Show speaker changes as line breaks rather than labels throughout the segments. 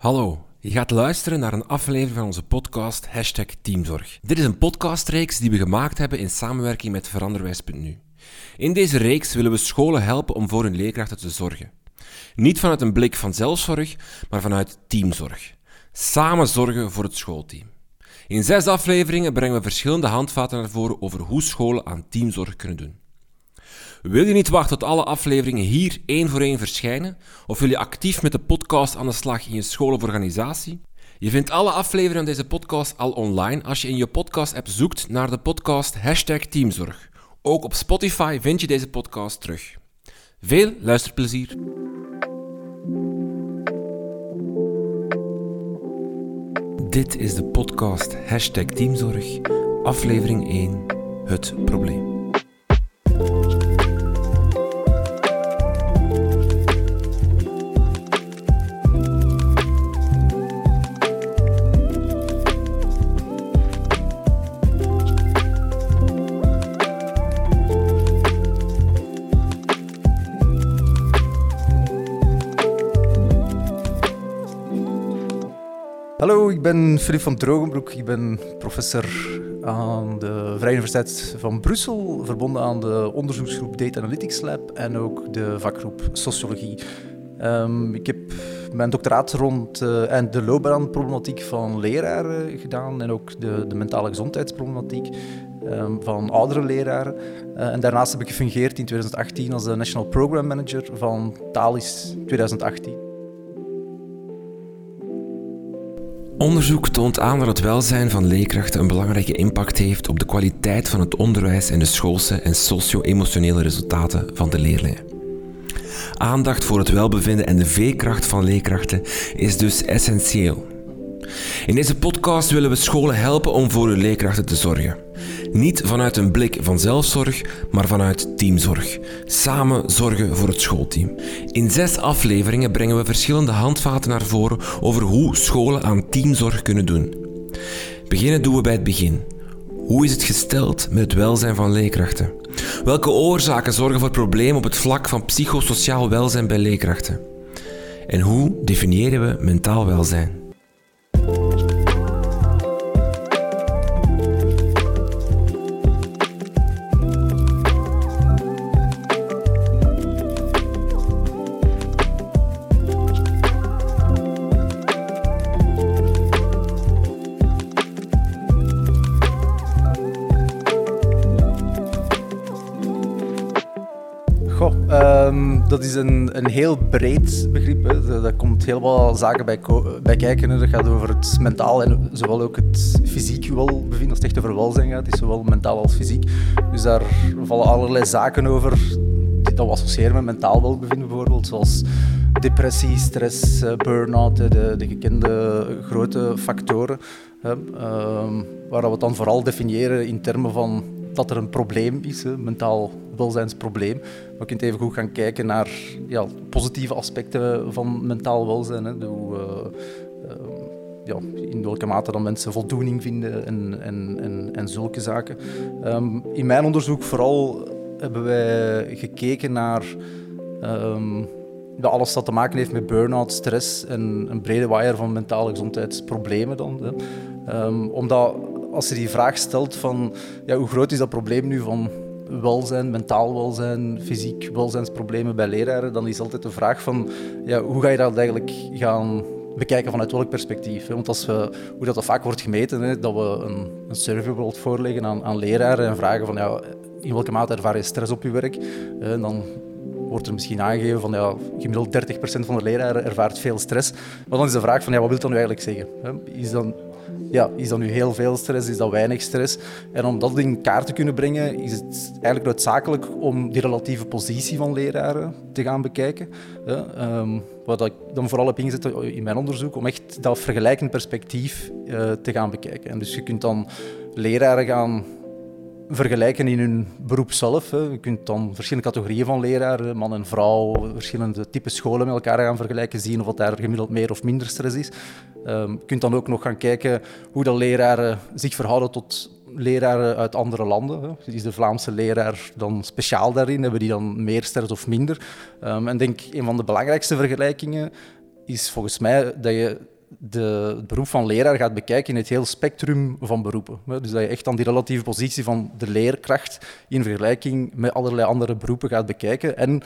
Hallo, je gaat luisteren naar een aflevering van onze podcast Hashtag Teamzorg. Dit is een podcastreeks die we gemaakt hebben in samenwerking met Veranderwijs.nu. In deze reeks willen we scholen helpen om voor hun leerkrachten te zorgen. Niet vanuit een blik van zelfzorg, maar vanuit teamzorg. Samen zorgen voor het schoolteam. In zes afleveringen brengen we verschillende handvaten naar voren over hoe scholen aan teamzorg kunnen doen. Wil je niet wachten tot alle afleveringen hier één voor één verschijnen? Of wil je actief met de podcast aan de slag in je school of organisatie? Je vindt alle afleveringen van deze podcast al online als je in je podcast-app zoekt naar de podcast hashtag Teamzorg. Ook op Spotify vind je deze podcast terug. Veel luisterplezier! Dit is de podcast hashtag Teamzorg, aflevering 1, het probleem.
Hallo, ik ben Filip van Drogenbroek. Ik ben professor aan de Vrije Universiteit van Brussel, verbonden aan de onderzoeksgroep Data Analytics Lab en ook de vakgroep Sociologie. Um, ik heb mijn doctoraat rond uh, en de loopbaanproblematiek van leraren gedaan en ook de, de mentale gezondheidsproblematiek um, van oudere leraren. Uh, en daarnaast heb ik gefungeerd in 2018 als de National Program Manager van Thalys 2018.
Onderzoek toont aan dat het welzijn van leerkrachten een belangrijke impact heeft op de kwaliteit van het onderwijs en de schoolse en socio-emotionele resultaten van de leerlingen. Aandacht voor het welbevinden en de veerkracht van leerkrachten is dus essentieel. In deze podcast willen we scholen helpen om voor hun leerkrachten te zorgen. Niet vanuit een blik van zelfzorg, maar vanuit teamzorg. Samen zorgen voor het schoolteam. In zes afleveringen brengen we verschillende handvaten naar voren over hoe scholen aan teamzorg kunnen doen. Beginnen doen we bij het begin. Hoe is het gesteld met het welzijn van leerkrachten? Welke oorzaken zorgen voor problemen op het vlak van psychosociaal welzijn bij leerkrachten? En hoe definiëren we mentaal welzijn?
Dat is een, een heel breed begrip. Hè. Dat, komt heel wat zaken bij, bij kijken. Dat gaat over het mentaal en zowel ook het fysiek welbevinden. Als het echt over welzijn gaat, is zowel mentaal als fysiek. Dus daar vallen allerlei zaken over die dat we associëren met mentaal welbevinden bijvoorbeeld. Zoals depressie, stress, eh, burn-out, de, de gekende grote factoren. Ehm, waar we het dan vooral definiëren in termen van dat er een probleem is, een mentaal welzijnsprobleem. Je kunt even goed gaan kijken naar ja, positieve aspecten van mentaal welzijn. Hè. Hoe, uh, ja, in welke mate dan mensen voldoening vinden en, en, en, en zulke zaken. Um, in mijn onderzoek vooral hebben wij gekeken naar um, alles dat te maken heeft met burn-out, stress en een brede waaier van mentale gezondheidsproblemen. Dan, hè. Um, omdat als je die vraag stelt van ja, hoe groot is dat probleem nu van welzijn, mentaal welzijn, fysiek welzijnsproblemen bij leraren, dan is altijd de vraag van ja, hoe ga je dat eigenlijk gaan bekijken vanuit welk perspectief. Want als we, hoe dat, vaak wordt gemeten, hè, dat we een, een voorleggen aan, aan leraren en vragen van ja, in welke mate ervaar je stress op je werk, dan wordt er misschien aangegeven van ja, gemiddeld 30% van de leraren ervaart veel stress. Maar dan is de vraag van ja, wat wil dat nu eigenlijk zeggen? Is dan ja, is dat nu heel veel stress, is dat weinig stress? En om dat in kaart te kunnen brengen, is het eigenlijk noodzakelijk om die relatieve positie van leraren te gaan bekijken. Um, wat ik dan vooral heb ingezet in mijn onderzoek, om echt dat vergelijkend perspectief uh, te gaan bekijken. En dus je kunt dan leraren gaan vergelijken in hun beroep zelf. Hè. Je kunt dan verschillende categorieën van leraren, man en vrouw, verschillende typen scholen met elkaar gaan vergelijken, zien of dat daar gemiddeld meer of minder stress is. Um, je kunt dan ook nog gaan kijken hoe de leraren zich verhouden tot leraren uit andere landen. Hè. Is de Vlaamse leraar dan speciaal daarin? Hebben die dan meer stress of minder? Um, en denk een van de belangrijkste vergelijkingen is volgens mij dat je de, het beroep van leraar gaat bekijken in het hele spectrum van beroepen. Dus dat je echt dan die relatieve positie van de leerkracht in vergelijking met allerlei andere beroepen gaat bekijken. En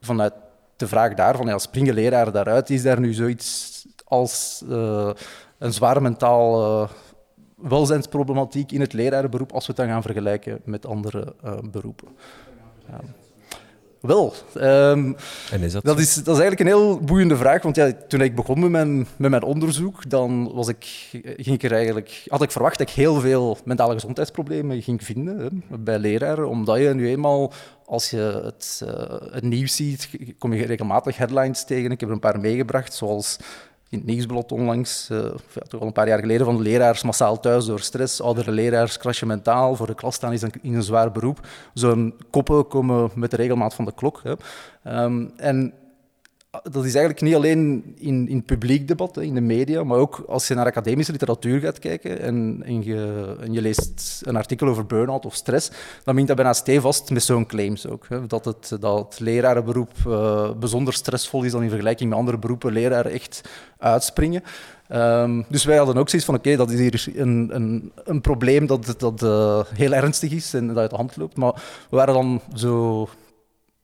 vanuit de vraag daarvan, ja, springen leraren daaruit? Is daar nu zoiets als uh, een zwaar mentaal uh, welzijnsproblematiek in het lerarenberoep als we het dan gaan vergelijken met andere uh, beroepen? Wel, um, en is dat, dat, is, dat is eigenlijk een heel boeiende vraag. Want ja, toen ik begon met mijn, met mijn onderzoek, dan was ik, ging ik er eigenlijk, had ik verwacht dat ik heel veel mentale gezondheidsproblemen ging vinden hè, bij leraren. Omdat je nu eenmaal, als je het, uh, het nieuws ziet, kom je regelmatig headlines tegen. Ik heb er een paar meegebracht, zoals in het nieuwsblad onlangs, uh, toch al een paar jaar geleden, van de leraars massaal thuis door stress. Oudere leraars crashen mentaal, voor de klas staan is in een zwaar beroep. Zo'n koppen komen met de regelmaat van de klok. Hè. Um, en dat is eigenlijk niet alleen in, in publiek debat, in de media, maar ook als je naar academische literatuur gaat kijken en, en, je, je leest een artikel over burn-out of stress, dan begint dat bijna stevast met zo'n claims ook. Dat, het, dat het lerarenberoep uh, bijzonder stressvol is dan in vergelijking met andere beroepen leraren echt uitspringen. Um, dus wij hadden ook zoiets van, oké, dat is hier een, een, een probleem dat, dat uh, heel ernstig is en dat uit de hand loopt. Maar we waren dan zo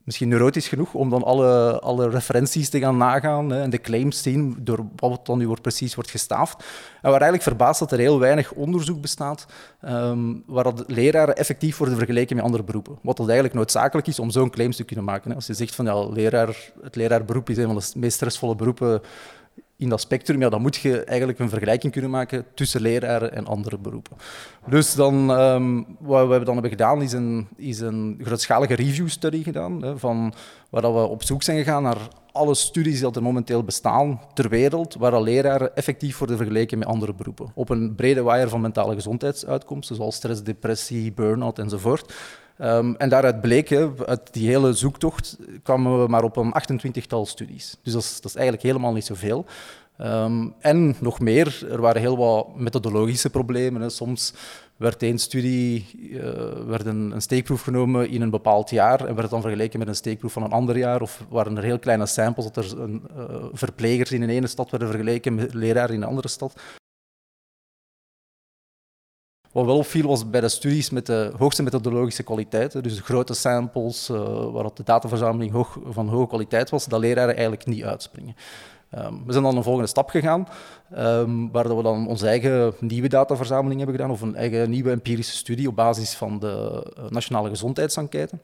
misschien neurotisch genoeg om dan alle, alle referenties te gaan nagaan hè, en de claims zien door wat dan nu wordt, precies wordt gestaafd. En waar eigenlijk verbaasd dat er heel weinig onderzoek bestaat um, waar dat leraren effectief worden vergeleken met andere beroepen. Wat dat eigenlijk noodzakelijk is om zo'n claims te kunnen maken. Hè. Als je zegt van ja, leraar, het leraarberoep is een van de meest stressvolle beroepen in dat spectrum, dan moet je eigenlijk een vergelijking kunnen maken tussen leraren en andere beroepen. Dus dan, um, wat we dan hebben gedaan, is een, is een grootschalige review-study gedaan, hè, van, waar dat we op zoek zijn gegaan naar alle studies die er momenteel bestaan ter wereld, waar leraren effectief worden vergeleken met andere beroepen. Op een brede waaier van mentale gezondheidsuitkomsten, zoals stress, depressie, burn-out enzovoort. Um, en daaruit bleek, hè, uit die hele zoektocht, kwamen we maar op een 28-tal studies. Dus dat is, dat is, eigenlijk helemaal niet zoveel. Um, en nog meer, er waren heel wat methodologische problemen. Hè. Soms werd één studie, uh, werd een, steekproef genomen in een bepaald jaar en werd dan vergeleken met een steekproef van een ander jaar. Of waren er heel kleine samples, dat er een, uh, verplegers in een ene stad werden vergeleken met leraren in een andere stad. Wat wel opviel was bij de studies met de hoogste methodologische kwaliteit, dus grote samples uh, waar de dataverzameling hoog, van hoge kwaliteit was, dat leraren eigenlijk niet uitspringen. Um, we zijn dan een volgende stap gegaan, um, waar we dan onze eigen nieuwe dataverzameling hebben gedaan, of een eigen nieuwe empirische studie op basis van de uh, nationale gezondheidsenquête.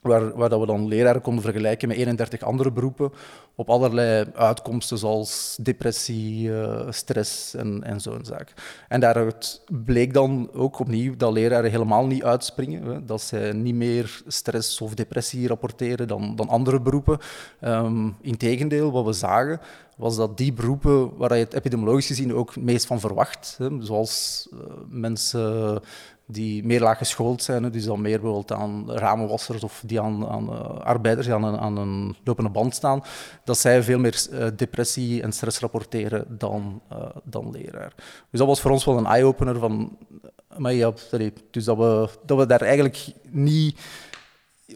Waar, waar dat we dan leraren konden vergelijken met 31 andere beroepen op allerlei uitkomsten zoals depressie, uh, stress en, zo'n zaak. En daaruit bleek dan ook opnieuw dat leraren helemaal niet uitspringen, hè, dat ze niet meer stress of depressie rapporteren dan, dan andere beroepen. Um, Integendeel, wat we zagen, was dat die beroepen waar je het epidemiologisch gezien ook meest van verwacht, hè, zoals uh, mensen die meer laag geschoold zijn, dus dan meer bijvoorbeeld aan ramenwassers of die aan, aan uh, arbeiders die aan een, lopende band staan, dat zij veel meer uh, depressie en stress rapporteren dan, uh, dan leraar. Dus dat was voor ons wel een eye-opener van, maar ja, sorry, dus dat we, dat we daar eigenlijk niet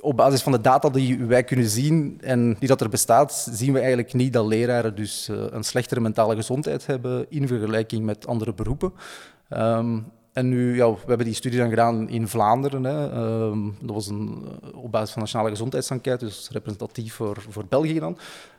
op basis van de data die wij kunnen zien en die dat er bestaat, zien we eigenlijk niet dat leraren dus een slechtere mentale gezondheid hebben in vergelijking met andere beroepen. Um, en nu, ja, we hebben die studie dan gedaan in Vlaanderen. Hè. Um, dat was een, eh, op basis van nationale gezondheidsenquête, dus representatief voor, voor België dan.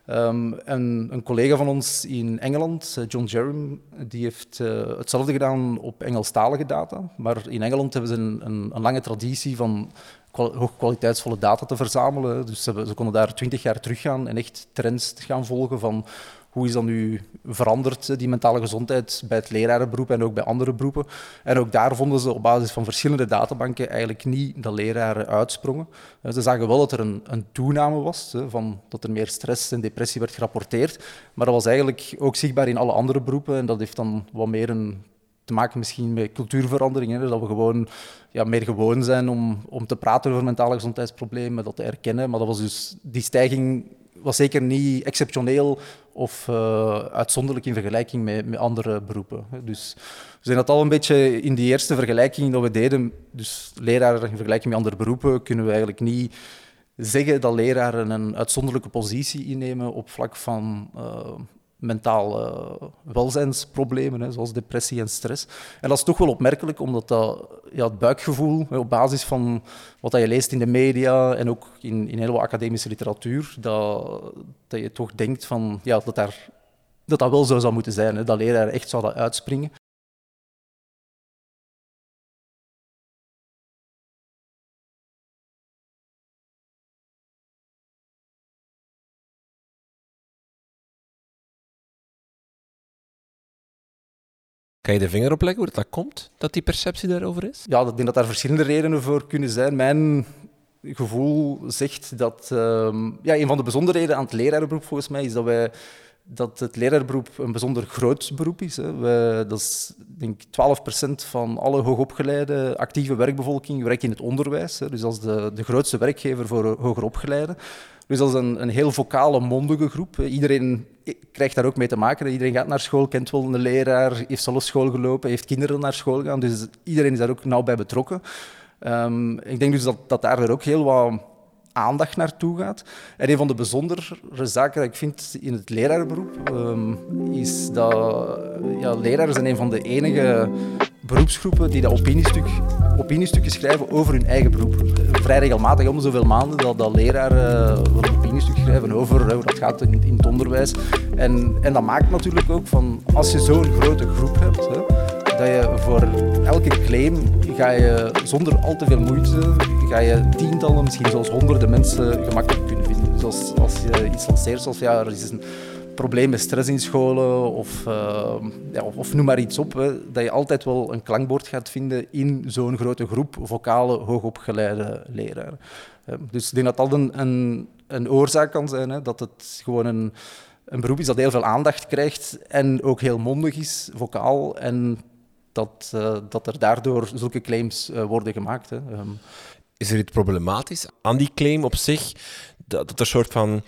Um, en een collega van ons in Engeland, eh, John Jerem, die heeft uh, hetzelfde gedaan op Engelstalige data. Maar in Engeland hebben ze een, een, een lange traditie van hoogkwaliteitsvolle data te verzamelen. Dus ze, ze konden daar twintig jaar teruggaan en echt trends gaan volgen van hoe is dat nu veranderd, die mentale gezondheid, bij het lerarenberoep en ook bij andere beroepen. En ook daar vonden ze op basis van verschillende databanken eigenlijk niet dat leraren uitsprongen. Ze zagen wel dat er een, een toename was, van, dat er meer stress en depressie werd gerapporteerd, maar dat was eigenlijk ook zichtbaar in alle andere beroepen en dat heeft dan wat meer een te maken misschien met cultuurveranderingen. Dat we gewoon ja, meer gewoon zijn om, om te praten over mentale gezondheidsproblemen, dat te erkennen. Maar dat was dus, die stijging was zeker niet exceptioneel of uh, uitzonderlijk in vergelijking met, andere beroepen. Dus we zijn dat al een beetje in die eerste vergelijking dat we deden, dus leraren in vergelijking met andere beroepen, kunnen we eigenlijk niet zeggen dat leraren een uitzonderlijke positie innemen op vlak van uh, mentale welzijnsproblemen, hè, zoals depressie en stress. En dat is toch wel opmerkelijk, omdat dat, ja, het buikgevoel, op basis van wat je leest in de media en ook in, in heel academische literatuur, dat, dat je toch denkt van, ja, dat, daar, dat dat wel zo zou moeten zijn, hè, dat leraren echt zouden uitspringen.
Kan je de vinger opleggen hoe dat komt, dat die perceptie daarover is?
Ja, ik denk dat daar verschillende redenen voor kunnen zijn. Mijn gevoel zegt dat... Uh, ja, een van de bijzonderheden aan het lerarenberoep volgens mij is dat wij dat het leraarberoep een bijzonder groot beroep is. Hè. We, dat is denk 12% van alle hoogopgeleide actieve werkbevolking werkt in het onderwijs. Hè. Dus dat is de, de grootste werkgever voor hoger opgeleiden. Dus dat is een, een heel vocale, mondige groep. Iedereen krijgt daar ook mee te maken. Iedereen gaat naar school, kent wel een leraar, heeft zelf school gelopen, heeft kinderen naar school gaan. Dus iedereen is daar ook nauw bij betrokken. Um, ik denk dus dat, dat daar ook heel wat aandacht naartoe gaat. En een van de bijzondere zaken die ik vind in het lerarenberoep um, is dat ja, leraren zijn een van de enige beroepsgroepen die dat opiniestuk, opiniestukken schrijven over hun eigen beroep. Vrij regelmatig, om zoveel maanden, dat, dat leraren uh, een opiniestuk schrijven over hoe dat gaat in, in het onderwijs. En, en dat maakt natuurlijk ook van, als je zo'n grote groep hebt, hè, dat je voor elke claim ga je zonder al te veel moeite ga je tientallen, misschien zelfs honderden mensen gemakkelijk kunnen vinden. Dus als, als je iets lanceert zoals ja, er is een probleem met stress in scholen of, uh, ja, of, noem maar iets op, dat je altijd wel een klankbord gaat vinden in zo'n grote groep vocale, hoogopgeleide leraren. Uh, dus ik denk dat dat een, een, een oorzaak kan zijn, hè, dat het gewoon een, een beroep is dat heel veel aandacht krijgt en ook heel mondig is, vocaal. En dat, uh, dat er daardoor zulke claims uh, worden gemaakt. Hè. Um.
Is er iets problematisch aan die claim op zich? Dat, dat er een soort van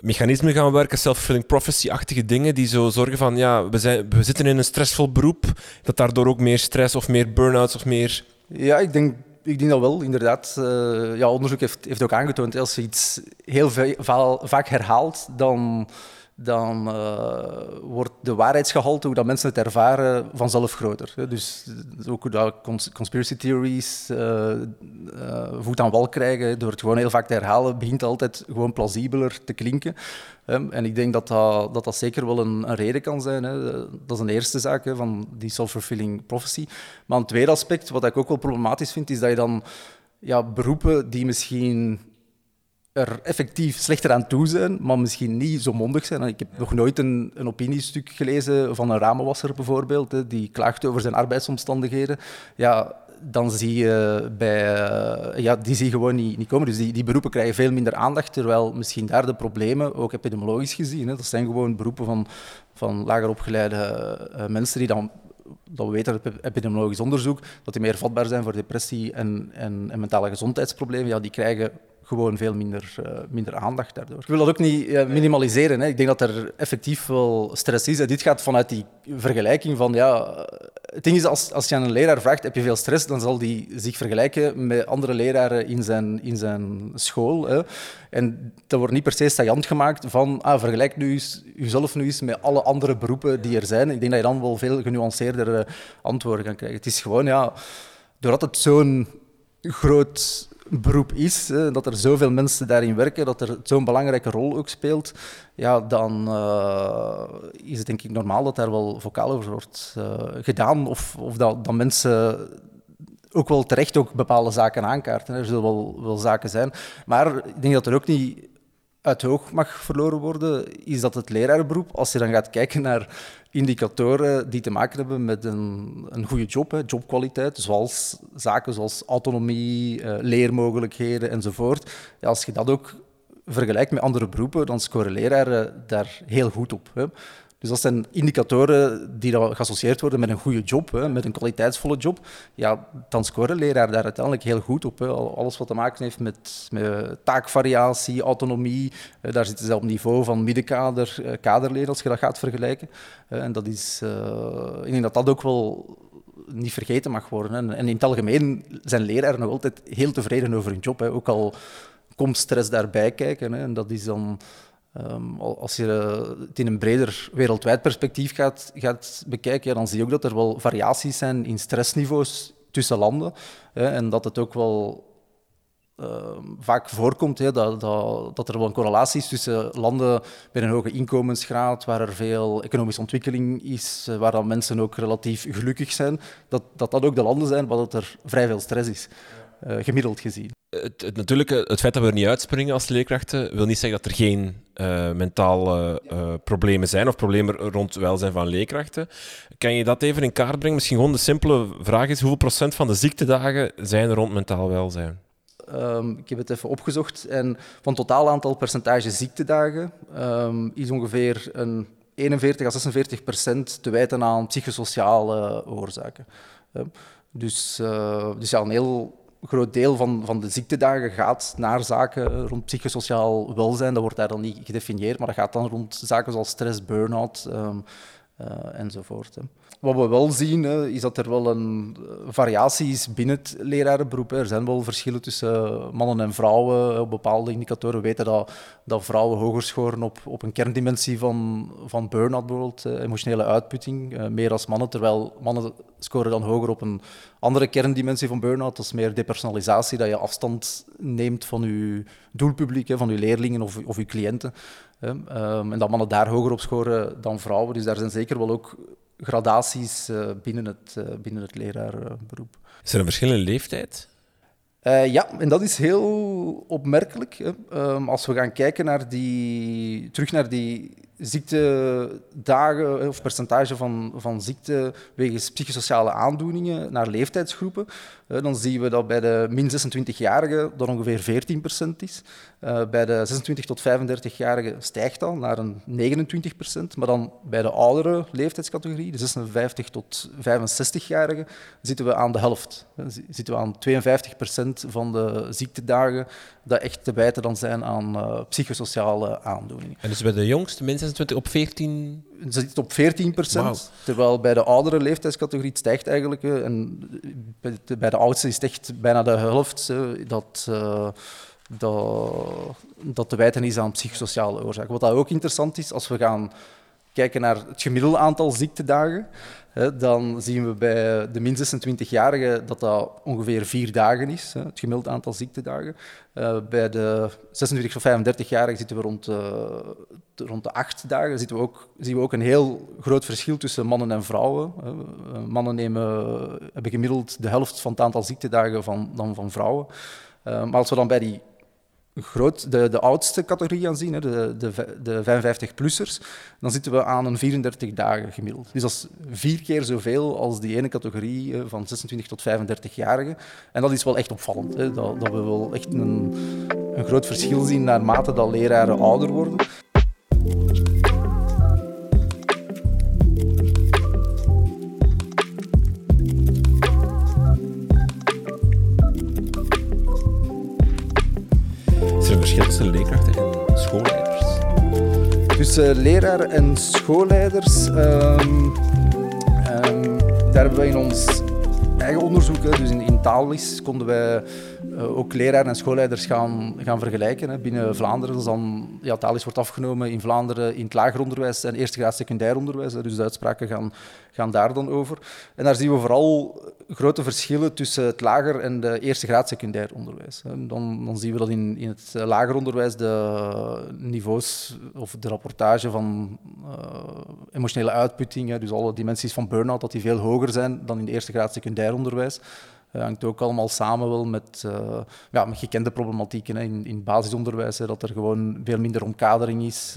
mechanismen gaan werken, self-fulfilling prophecy-achtige dingen, die zo zorgen van, ja, we, zijn, we zitten in een stressvol beroep, dat daardoor ook meer stress of meer burn-outs of meer...
Ja, ik denk, ik denk dat wel, inderdaad. Uh, ja, onderzoek heeft, heeft ook aangetoond, als je iets heel vaak herhaalt, dan dan uh, wordt de waarheidsgehalte, hoe dat mensen het ervaren, vanzelf groter. Dus ook hoe dat conspiracy theories uh, voet aan wal krijgen, door het gewoon heel vaak te herhalen, begint altijd gewoon plausibeler te klinken. En ik denk dat dat, dat, dat zeker wel een, een reden kan zijn. Hè. Dat is een eerste zaak van die self-fulfilling prophecy. Maar een tweede aspect, wat ik ook wel problematisch vind, is dat je dan ja, beroepen die misschien er effectief slechter aan toe zijn, maar misschien niet zo mondig zijn. Ik heb nog nooit een, een opiniestuk gelezen van een ramenwasser bijvoorbeeld, hè, die klaagt over zijn arbeidsomstandigheden. Ja, dan zie je bij... Uh, ja, die zie je gewoon niet, niet komen. Dus die, die beroepen krijgen veel minder aandacht, terwijl misschien daar de problemen, ook epidemiologisch gezien, hè, dat zijn gewoon beroepen van, van lager opgeleide uh, mensen die dan dat we weten uit epidemiologisch onderzoek, dat die meer vatbaar zijn voor depressie en, en, en mentale gezondheidsproblemen, ja, die krijgen gewoon veel minder, uh, minder aandacht daardoor. Ik wil dat ook niet uh, minimaliseren. Hè. Ik denk dat er effectief wel stress is. En dit gaat vanuit die vergelijking van, ja, het ding is, als, als je aan een leraar vraagt, heb je veel stress, dan zal die zich vergelijken met andere leraren in zijn, in zijn school. Hè. En dat wordt niet per se saillant gemaakt van, ah, vergelijk nu eens, jezelf nu eens met alle andere beroepen die er zijn. Ik denk dat je dan wel veel genuanceerdere antwoorden kan krijgen. Het is gewoon, ja, doordat het zo'n groot beroep is, dat er zoveel mensen daarin werken, dat er zo'n belangrijke rol ook speelt, ja, dan uh, is het denk ik normaal dat daar wel vocaal over wordt uh, gedaan. Of, of dat, dat mensen ook wel terecht ook bepaalde zaken aankaarten. Er zullen wel, wel zaken zijn. Maar ik denk dat er ook niet uit hoog mag verloren worden, is dat het lerarenberoep, als je dan gaat kijken naar indicatoren die te maken hebben met een, een goede job, jobkwaliteit, zoals zaken zoals autonomie, uh, leermogelijkheden enzovoort. Als je dat ook vergelijkt met andere beroepen, dan scoren leraren daar heel goed op. Hè. Dus dat zijn indicatoren die geassocieerd worden met een goede job, hè, met een kwaliteitsvolle job. Ja, dan scoren leraren daar uiteindelijk heel goed op. Alles wat te maken heeft met, met taakvariatie, autonomie, eh, daar zitten ze op niveau van middenkader, eh, als je dat gaat vergelijken. Eh, en dat is, ik denk dat dat ook wel niet vergeten mag worden. Hè. En in het algemeen zijn leraren nog altijd heel tevreden over hun job. Hè. Ook al komt stress daarbij kijken. Hè. En dat is dan, ehm, als je het in een breder wereldwijd perspectief gaat, gaat bekijken, ja, dan zie je ook dat er wel variaties zijn in stressniveaus tussen landen. Hè, en dat het ook wel Ehm, vaak voorkomt hè, dat, dat, dat, er wel een correlatie is tussen landen met een hoge inkomensgraad, waar er veel economische ontwikkeling is, eh, waar dan mensen ook relatief gelukkig zijn, dat dat, dat ook de landen zijn waar er vrij veel stress is, uh, gemiddeld gezien.
Het, het, natuurlijke, het feit dat we er niet uitspringen als leerkrachten, wil niet zeggen dat er geen uh, mentale uh, problemen zijn of problemen rond welzijn van leerkrachten. Kan je dat even in kaart brengen? Misschien gewoon de simpele vraag is, hoeveel procent van de ziektedagen zijn er rond mentaal welzijn?
Um, ik heb het even opgezocht. En van totaal aantal percentage ziektedagen um, is ongeveer een 41 à 46 procent te wijten aan psychosociale oorzaken. Um, dus, uh, dus ja, een heel groot deel van, van de ziektedagen gaat naar zaken rond psychosociaal welzijn. Dat wordt daar dan niet gedefinieerd, maar dat gaat dan rond zaken zoals stress, burn-out uh, enzovoort. Hè. Wat we wel zien, hè, is dat er wel een eh, variatie is binnen het lerarenberoep. Er zijn wel verschillen tussen mannen en vrouwen. Op bepaalde indicatoren weten dat, dat vrouwen hoger scoren op, op een kerndimensie van, van burn-out, bijvoorbeeld, emotionele uitputting, eh, meer als mannen. Terwijl mannen scoren dan hoger op een andere kerndimensie van burn-out. Dat is meer depersonalisatie, dat je afstand neemt van je doelpubliek, van je leerlingen of, of je cliënten. Ehm, en dat mannen daar hoger op scoren dan vrouwen. Dus daar zijn zeker wel ook gradaties uh, binnen, het, uh, binnen het leraarberoep.
Is er een verschil in leeftijd?
Uh, ja, en dat is heel opmerkelijk. Hè. Um, als we gaan kijken naar die, terug naar die ziektedagen of percentage van, van ziekte wegens psychosociale aandoeningen naar leeftijdsgroepen, dan zien we dat bij de min 26-jarigen dat ongeveer 14% is. Uh, bij de 26 tot 35-jarigen stijgt dat naar een 29%, maar dan bij de oudere leeftijdscategorie, de 56 tot 65-jarigen, zitten we aan de helft. Zitten we aan 52% van de ziektedagen dat echt te wijten dan zijn aan psychosociale aandoeningen.
En dus bij de jongste, min 26, op 14?
Ze zit op 14 procent, terwijl bij de oudere leeftijdscategorie het stijgt eigenlijk. En bij de oudste is het echt bijna de helft dat, uh, dat, dat te wijten is aan psychosociale oorzaken. Wat dat ook interessant is, als we gaan kijken naar het gemiddelde aantal ziektedagen, dan zien we bij de min 26-jarigen dat dat ongeveer vier dagen is, het gemiddeld aantal ziektedagen. Uh, bij de 26 tot 35-jarigen zitten we rond, uh, rond de acht dagen. Zitten we ook, zien we ook een heel groot verschil tussen mannen en vrouwen. Uh, mannen nemen, hebben gemiddeld de helft van het aantal ziektedagen van, dan van vrouwen. maar als we dan bij die groot, de, de oudste categorie aanzien, hè, de, de, de 55-plussers, dan zitten we aan een 34 dagen gemiddeld. Dus dat is vier keer zoveel als die ene categorie van 26 tot 35-jarigen. En dat is wel echt opvallend, hè, dat, dat we wel echt een, een groot verschil zien naarmate dat leraren ouder worden.
Tussen
leraar en schoolleiders, um, um, daar hebben we in ons eigen onderzoek, dus in, in konden wij uh, ook leraren en schoolleiders gaan, gaan vergelijken. Hè. Binnen Vlaanderen, dan, ja, Taalis wordt afgenomen in Vlaanderen in het lager onderwijs en eerste graad secundair onderwijs. Dus de uitspraken gaan, gaan daar dan over. En daar zien we vooral grote verschillen tussen het lager en de eerste graad secundair onderwijs. Dan, dan zien we dat in, in het lager onderwijs de niveaus of de rapportage van uh, emotionele uitputting, dus alle dimensies van burn-out, dat die veel hoger zijn dan in het eerste graad secundair onderwijs. Dat hangt ook allemaal samen wel met, ja, met gekende problematieken in, in basisonderwijs, dat er gewoon veel minder omkadering is.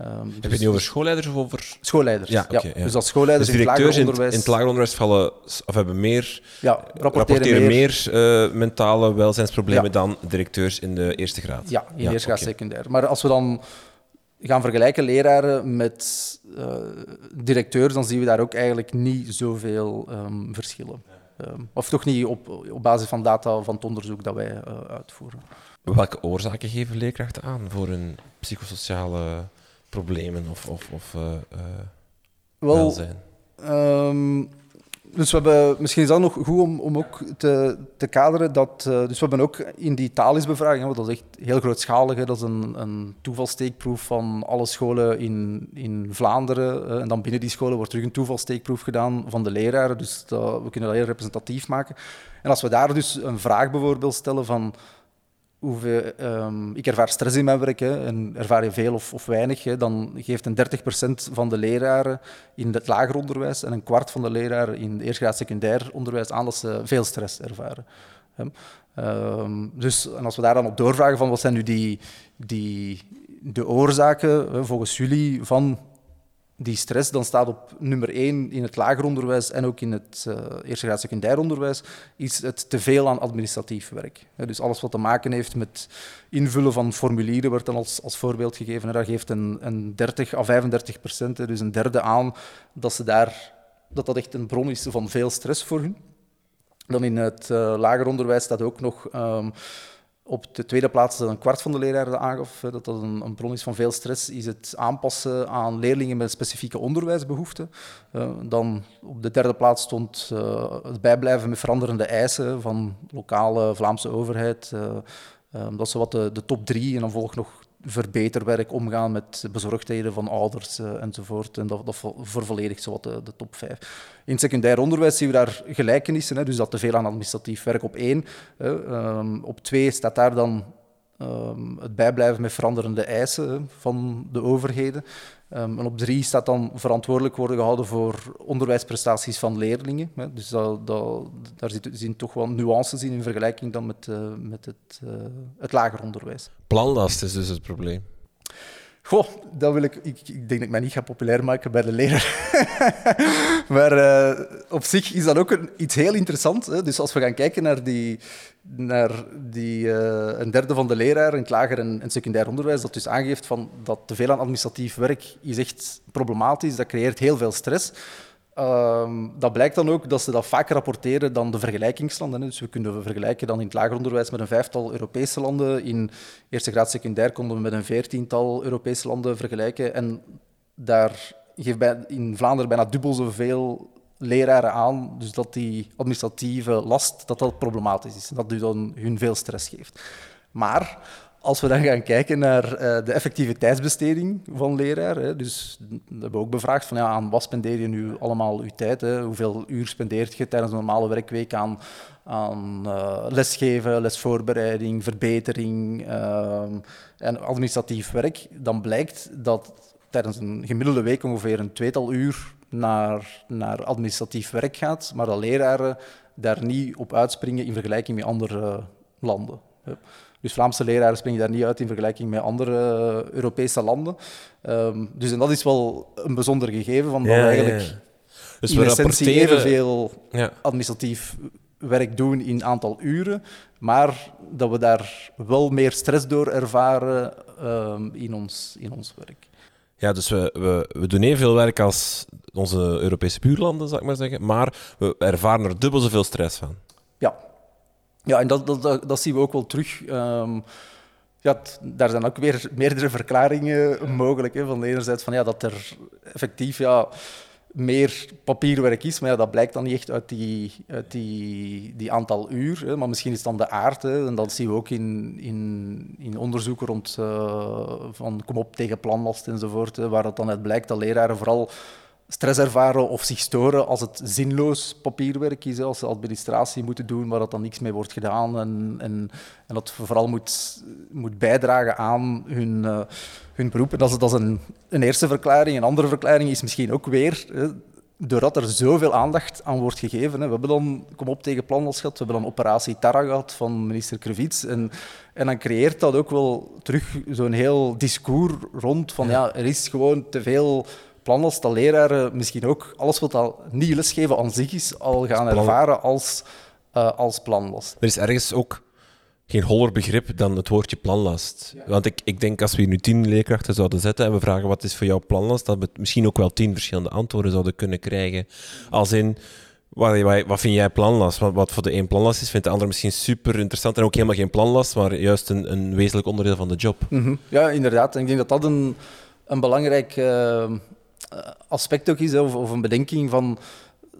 Um, Heb je het dus- niet over schoolleiders of over...
Schoolleiders, ja. Okay, ja. Dus als schoolleiders dus in het lager onderwijs...
In, het lager onderwijs vallen, of hebben meer, ja, rapporteren, meer, meer uh, mentale welzijnsproblemen ja. dan directeurs in de eerste graad.
Ja, in de eerste graad okay. secundair. Maar als we dan gaan vergelijken leraren met uh, directeurs, dan zien we daar ook eigenlijk niet zoveel um, verschillen. Um, of toch niet op, op basis van data van het onderzoek dat wij uh, uitvoeren.
Welke oorzaken geven leerkrachten aan voor hun psychosociale problemen of, of, of uh,
Wel, welzijn? Um, dus we hebben, misschien is dat nog goed om, om ook te, te kaderen. Dat, uh, dus we hebben ook in die talisbevraging, want dat is echt heel grootschalig. Hè, dat is een, een toevalsteekproef van alle scholen in, in Vlaanderen. Uh, en dan binnen die scholen wordt terug een toevalsteekproef gedaan van de leraren. Dus dat, we kunnen dat heel representatief maken. En als we daar dus een vraag bijvoorbeeld stellen van um, ik ervaar stress in mijn werk hè, en ervaar je veel of, of weinig, hè, dan geeft een 30% van de leraren in het lager onderwijs en een kwart van de leraren in eerstgraad secundair onderwijs aan dat ze veel stress ervaren. Hè. Um, dus en als we daar dan op doorvragen van wat zijn nu die, die, de oorzaken volgens jullie van die stress dan staat op nummer één in het lager onderwijs en ook in het uh, eerste graad secundair onderwijs, is het te veel aan administratief werk. dus alles wat te maken heeft met invullen van formulieren wordt dan als, als voorbeeld gegeven. En daar geeft een, een 30 à 35 procent, dus een derde aan, dat, ze daar, dat dat echt een bron is van veel stress voor hun. Dan in het uh, lager onderwijs staat ook nog... Um, op de tweede plaats, dat een kwart van de leraren aangaf, dat dat een, een, bron is van veel stress, is het aanpassen aan leerlingen met specifieke onderwijsbehoeften. Uh, dan op de derde plaats stond uh, het bijblijven met veranderende eisen van lokale Vlaamse overheid. Uh, dat is wat de, de, top drie. En dan volgt nog verbeterwerk, omgaan met bezorgdheden van ouders uh, enzovoort. En dat, dat vervolledigt zo wat de, de, top vijf. In het secundair onderwijs zien we daar gelijkenissen, hè, dus dat te veel aan administratief werk op één. Um, op twee staat daar dan um, het bijblijven met veranderende eisen van de overheden. Um, en op drie staat dan verantwoordelijk worden gehouden voor onderwijsprestaties van leerlingen. Hè. Dus dat, daar zitten toch wel nuances in in vergelijking dan met, uh, met het, uh, het lager onderwijs.
Planlast is dus het probleem.
Goh, dat wil ik, ik, denk dat ik mij niet ga populair maken bij de leraar. maar uh, op zich is dat ook een, iets heel interessants. Dus als we gaan kijken naar, die, naar die, uh, een derde van de leraren in het lager en, en, secundair onderwijs, dat dus aangeeft van dat te veel aan administratief werk is echt problematisch, dat creëert heel veel stress. Um, dat blijkt dan ook dat ze dat vaker rapporteren dan de vergelijkingslanden. Dus we kunnen vergelijken dan in het lager onderwijs met een vijftal Europese landen. In eerste graad secundair konden we met een veertiental Europese landen vergelijken. En daar geeft bij, in Vlaanderen bijna dubbel zoveel leraren aan, dus dat die administratieve last dat dat problematisch is. Dat u dan hun veel stress geeft. Maar als we dan gaan kijken naar uh, de effectiviteitsbesteding van leraar, dus we hebben ook bevraagd van ja, aan wat spendeer je nu allemaal uw tijd? Hoeveel uur spendeert je tijdens een normale werkweek aan, aan uh, lesgeven, lesvoorbereiding, verbetering uh, en administratief werk? Dan blijkt dat tijdens een gemiddelde week ongeveer een tweetal uur naar, naar administratief werk gaat, maar dat leraren daar niet op uitspringen in vergelijking met andere landen. Dus Vlaamse leraren springen daar niet uit in vergelijking met andere eh, Europese landen. Um, dus en dat is wel een bijzonder gegeven, van dat we eigenlijk ja, Dus in we essentie evenveel administratief werk doen in aantal uren, maar dat we daar wel meer stress door ervaren um, in, ons, in ons werk.
Ja, dus we, we, we doen evenveel werk als onze Europese buurlanden, zou ik maar zeggen, maar we ervaren er dubbel zoveel stress van.
Ja, ja, en dat, dat, dat, zien we ook wel terug. Um, ja, daar zijn ook weer meerdere verklaringen mogelijk. Hè, van enerzijds van, ja, dat er effectief ja, meer papierwerk is, maar ja, dat blijkt dan niet echt uit die, uit die, die aantal uur. Hè, maar misschien is het dan de aard. Hè, en dat zien we ook in, in, in onderzoeken rond uh, van kom op tegen planlast enzovoort, hè, waar het dan uit blijkt dat leraren vooral stress ervaren of zich storen als het zinloos papierwerk is, als ze administratie moeten doen waar dat dan niks mee wordt gedaan en, en, en dat vooral moet, moet bijdragen aan hun, uh, hun beroep. En dat is, dat is een, een eerste verklaring. Een andere verklaring is misschien ook weer, hè, doordat er zoveel aandacht aan wordt gegeven. Hè. We hebben dan, kom op tegen planlos gehad, we hebben dan operatie Tara gehad van minister Krevits. En, en dan creëert dat ook wel terug zo'n heel discours rond van ja, er is gewoon te veel planlos dat leraren misschien ook alles wat al niet lesgeven aan zich is, al gaan ervaren als, uh, als planlast.
Er is ergens ook geen holler begrip dan het woordje planlast. Want ik, ik denk als we nu tien leerkrachten zouden zetten en we vragen wat is voor jou planlast, dat we misschien ook wel tien verschillende antwoorden zouden kunnen krijgen. Als in, wat, wat vind jij planlast? Wat, wat voor de een planlast is, vindt de ander misschien super interessant en ook helemaal geen planlast, maar juist een, een wezenlijk onderdeel van de job.
Mm Ja, inderdaad. Ik denk dat dat een, een belangrijk uh, aspect ook is, of, een bedenking van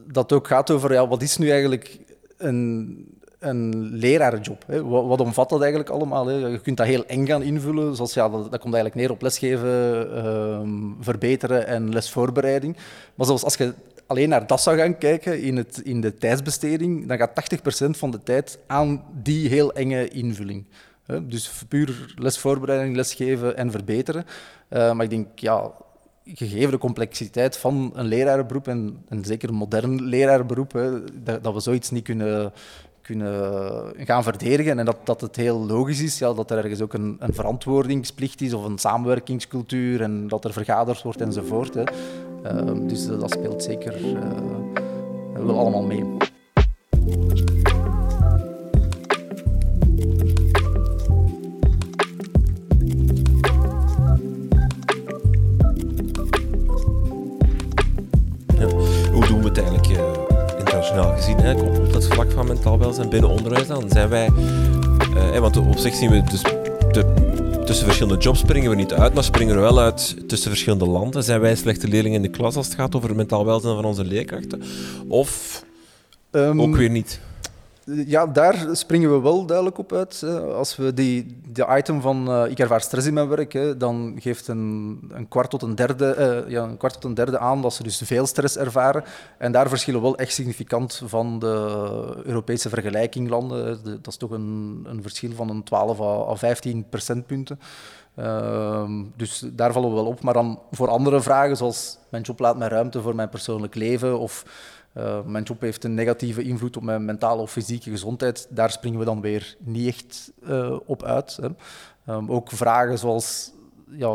dat ook gaat over ja, wat is nu eigenlijk een, een lerarenjob. Hè? Wat, omvat dat eigenlijk allemaal? Hè? Je kunt dat heel eng gaan invullen, zoals ja, dat, komt eigenlijk neer op lesgeven, uh, verbeteren en lesvoorbereiding. Maar zoals als je alleen naar dat zou gaan kijken in, het, in de tijdsbesteding, dan gaat 80% van de tijd aan die heel enge invulling. Dus puur lesvoorbereiding, lesgeven en verbeteren. Uh, maar ik denk, ja, gegeven de complexiteit van een lerarenberoep en, zeker een modern lerarenberoep, hè, dat, dat, we zoiets niet kunnen, kunnen gaan verdedigen en dat, dat het heel logisch is ja, dat er ergens ook een, een verantwoordingsplicht is of een samenwerkingscultuur en dat er vergaderd wordt enzovoort. Hè. Uh, dus dat speelt zeker uh, wel allemaal mee.
Het mentaal welzijn binnen onderwijs dan zijn wij, uh, want op zich zien we dus tussen verschillende jobs springen we niet uit, maar springen we wel uit tussen verschillende landen. Zijn wij slechte leerlingen in de klas als het gaat over mentaal welzijn van onze leerkrachten? Of um, ook weer niet?
Ja, daar springen we wel duidelijk op uit. Als we die, die item van uh, ik ervaar stress in mijn werk, dan geeft een, een, kwart tot een, derde, uh, ja, een kwart tot een derde aan dat ze dus veel stress ervaren. En daar verschillen wel echt significant van de Europese vergelijkinglanden. dat is toch een, een, verschil van een 12 à 15 procentpunten. Uh, dus daar vallen we wel op. Maar dan voor andere vragen, zoals mijn job laat mij ruimte voor mijn persoonlijk leven of uh, mijn job heeft een negatieve invloed op mijn mentale of fysieke gezondheid. Daar springen we dan weer niet echt uh, op uit. Hè. Um, ook vragen zoals ja,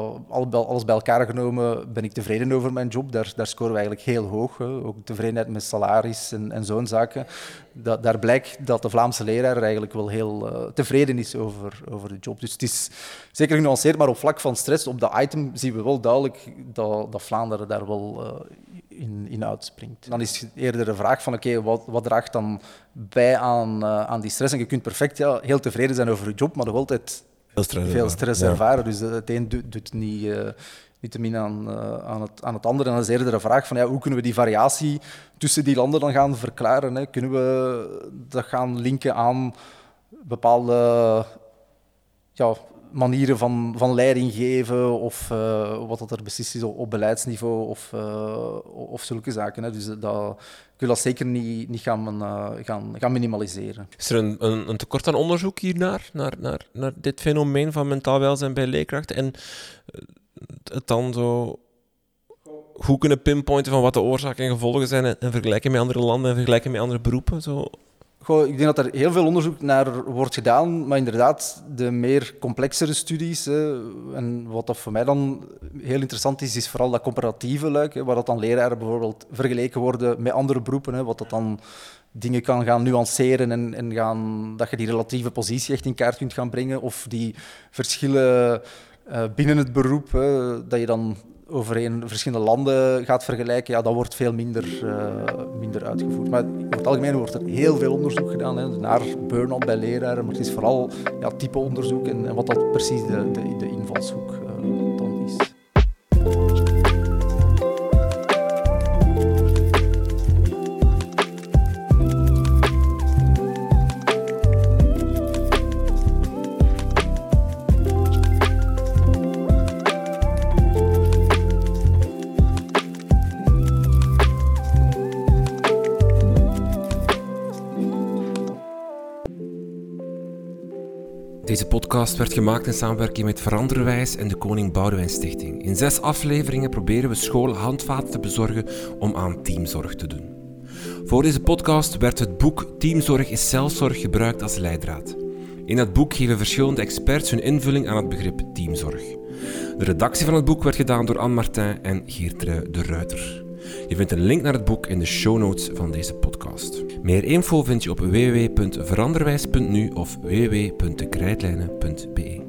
alles bij elkaar genomen ben ik tevreden over mijn job. Daar, daar scoren we eigenlijk heel hoog. Hè. Ook tevredenheid met salaris en, zo'n zaken. Dat, daar blijkt dat de Vlaamse leraar eigenlijk wel heel uh, tevreden is over, over de job. Dus het is zeker genuanceerd, maar op vlak van stress, op de item zien we wel duidelijk dat, dat Vlaanderen daar wel in, in uitspringt. Dan is eerder de vraag van oké, okay, wat, wat draagt dan bij aan, uh, aan die stress? En je kunt perfect ja, heel tevreden zijn over je job, maar nog altijd veel stress, veel stress ervaren. Dus het een doet, doet niet, uh, niet te min aan, uh, aan, het, aan het andere. En dan is eerder de vraag van ja, hoe kunnen we die variatie tussen die landen dan gaan verklaren? Hè? Kunnen we dat gaan linken aan bepaalde ja, manieren van, van leiding geven of uh, wat dat er beslist is op, beleidsniveau of, uh, of zulke zaken. Hè. Dus dat, ik wil dat zeker niet, niet gaan, uh, gaan, gaan minimaliseren.
Is er een, een, een, tekort aan onderzoek hiernaar, naar, naar, naar dit fenomeen van mentaal welzijn bij leerkrachten? En het dan zo goed kunnen pinpointen van wat de oorzaken en gevolgen zijn en, en vergelijken met andere landen en vergelijken met andere beroepen? Zo
Ik denk dat er heel veel onderzoek naar wordt gedaan, maar inderdaad, de meer complexere studies, hè, en wat dat voor mij dan heel interessant is, is vooral dat comparatieve luik, hè, waar dat dan leraren bijvoorbeeld vergeleken worden met andere beroepen, hè, wat dat dan dingen kan gaan nuanceren en, en gaan, dat je die relatieve positie echt in kaart kunt gaan brengen, of die verschillen uh, binnen het beroep, hè, dat je dan overeen verschillende landen gaat vergelijken, ja, dat wordt veel minder, uh, minder uitgevoerd. Maar in het algemeen wordt er heel veel onderzoek gedaan hè, naar burn-out bij leraren, maar het is vooral ja, type onderzoek en, wat dat precies de, de, de invalshoek uh, dan is.
Podcast werd gemaakt in samenwerking met Veranderwijs en de Koning Boudewijn Stichting. In zes afleveringen proberen we scholen handvaten te bezorgen om aan teamzorg te doen. Voor deze podcast werd het boek Teamzorg is zelfzorg gebruikt als leidraad. In dat boek geven verschillende experts hun invulling aan het begrip teamzorg. De redactie van het boek werd gedaan door Anne Martin en Geertrui de Ruiter. Je vindt een link naar het boek in de show notes van deze podcast. Meer info vind je op www.veranderwijs.nu of www.krijtlijnen.be.